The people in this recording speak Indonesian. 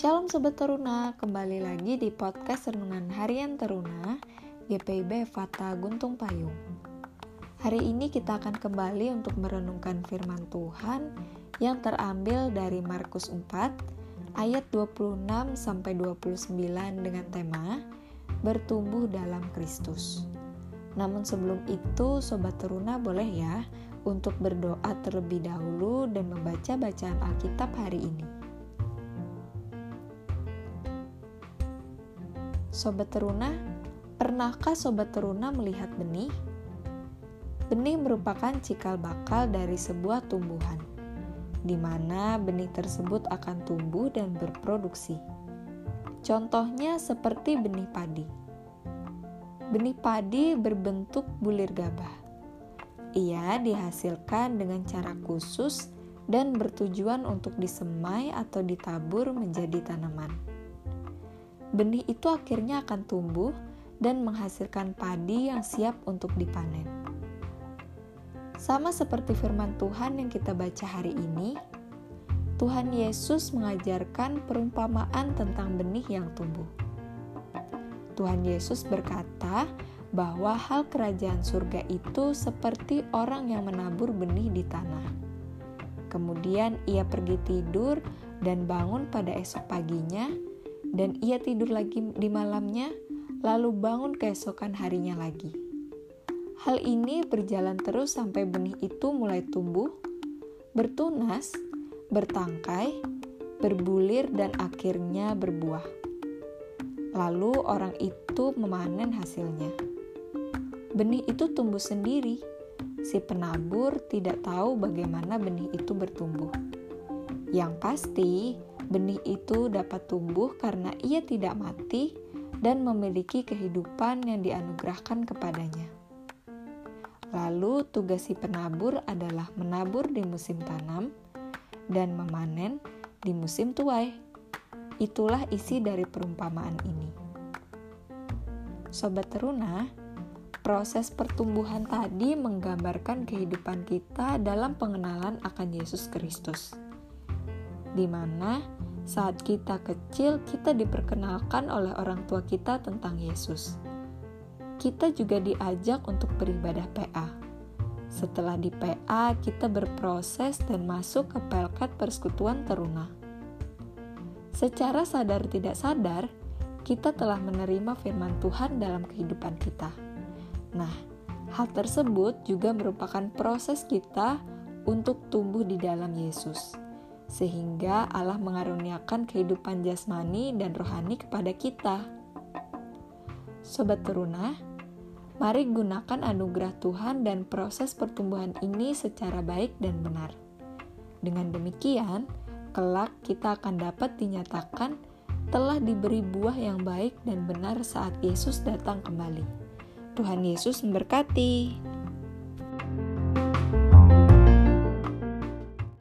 Shalom Sobat Teruna, kembali lagi di podcast Renungan Harian Teruna GPIB Fata Guntung Payung. Hari ini kita akan kembali untuk merenungkan firman Tuhan yang terambil dari Markus 4 ayat 26 sampai 29 dengan tema Bertumbuh dalam Kristus. Namun sebelum itu Sobat Teruna boleh ya untuk berdoa terlebih dahulu dan membaca bacaan Alkitab hari ini. Sobat Teruna, pernahkah Sobat Teruna melihat benih? Benih merupakan cikal bakal dari sebuah tumbuhan, di mana benih tersebut akan tumbuh dan berproduksi. Contohnya seperti benih padi. Benih padi berbentuk bulir gabah. Ia dihasilkan dengan cara khusus dan bertujuan untuk disemai atau ditabur menjadi tanaman benih itu akhirnya akan tumbuh dan menghasilkan padi yang siap untuk dipanen. Sama seperti firman Tuhan yang kita baca hari ini, Tuhan Yesus mengajarkan perumpamaan tentang benih yang tumbuh. Tuhan Yesus berkata bahwa hal kerajaan surga itu seperti orang yang menabur benih di tanah. Kemudian ia pergi tidur dan bangun pada esok paginya dan ia tidur lagi di malamnya, lalu bangun keesokan harinya lagi. Hal ini berjalan terus sampai benih itu mulai tumbuh, bertunas, bertangkai, berbulir, dan akhirnya berbuah. Lalu orang itu memanen hasilnya. Benih itu tumbuh sendiri. Si penabur tidak tahu bagaimana benih itu bertumbuh. Yang pasti, Benih itu dapat tumbuh karena ia tidak mati dan memiliki kehidupan yang dianugerahkan kepadanya. Lalu, tugas si penabur adalah menabur di musim tanam dan memanen di musim tuai. Itulah isi dari perumpamaan ini. Sobat teruna, proses pertumbuhan tadi menggambarkan kehidupan kita dalam pengenalan akan Yesus Kristus di mana saat kita kecil kita diperkenalkan oleh orang tua kita tentang Yesus. Kita juga diajak untuk beribadah PA. Setelah di PA, kita berproses dan masuk ke pelkat persekutuan teruna. Secara sadar tidak sadar, kita telah menerima firman Tuhan dalam kehidupan kita. Nah, hal tersebut juga merupakan proses kita untuk tumbuh di dalam Yesus sehingga Allah mengaruniakan kehidupan jasmani dan rohani kepada kita. Sobat teruna, mari gunakan anugerah Tuhan dan proses pertumbuhan ini secara baik dan benar. Dengan demikian, kelak kita akan dapat dinyatakan telah diberi buah yang baik dan benar saat Yesus datang kembali. Tuhan Yesus memberkati.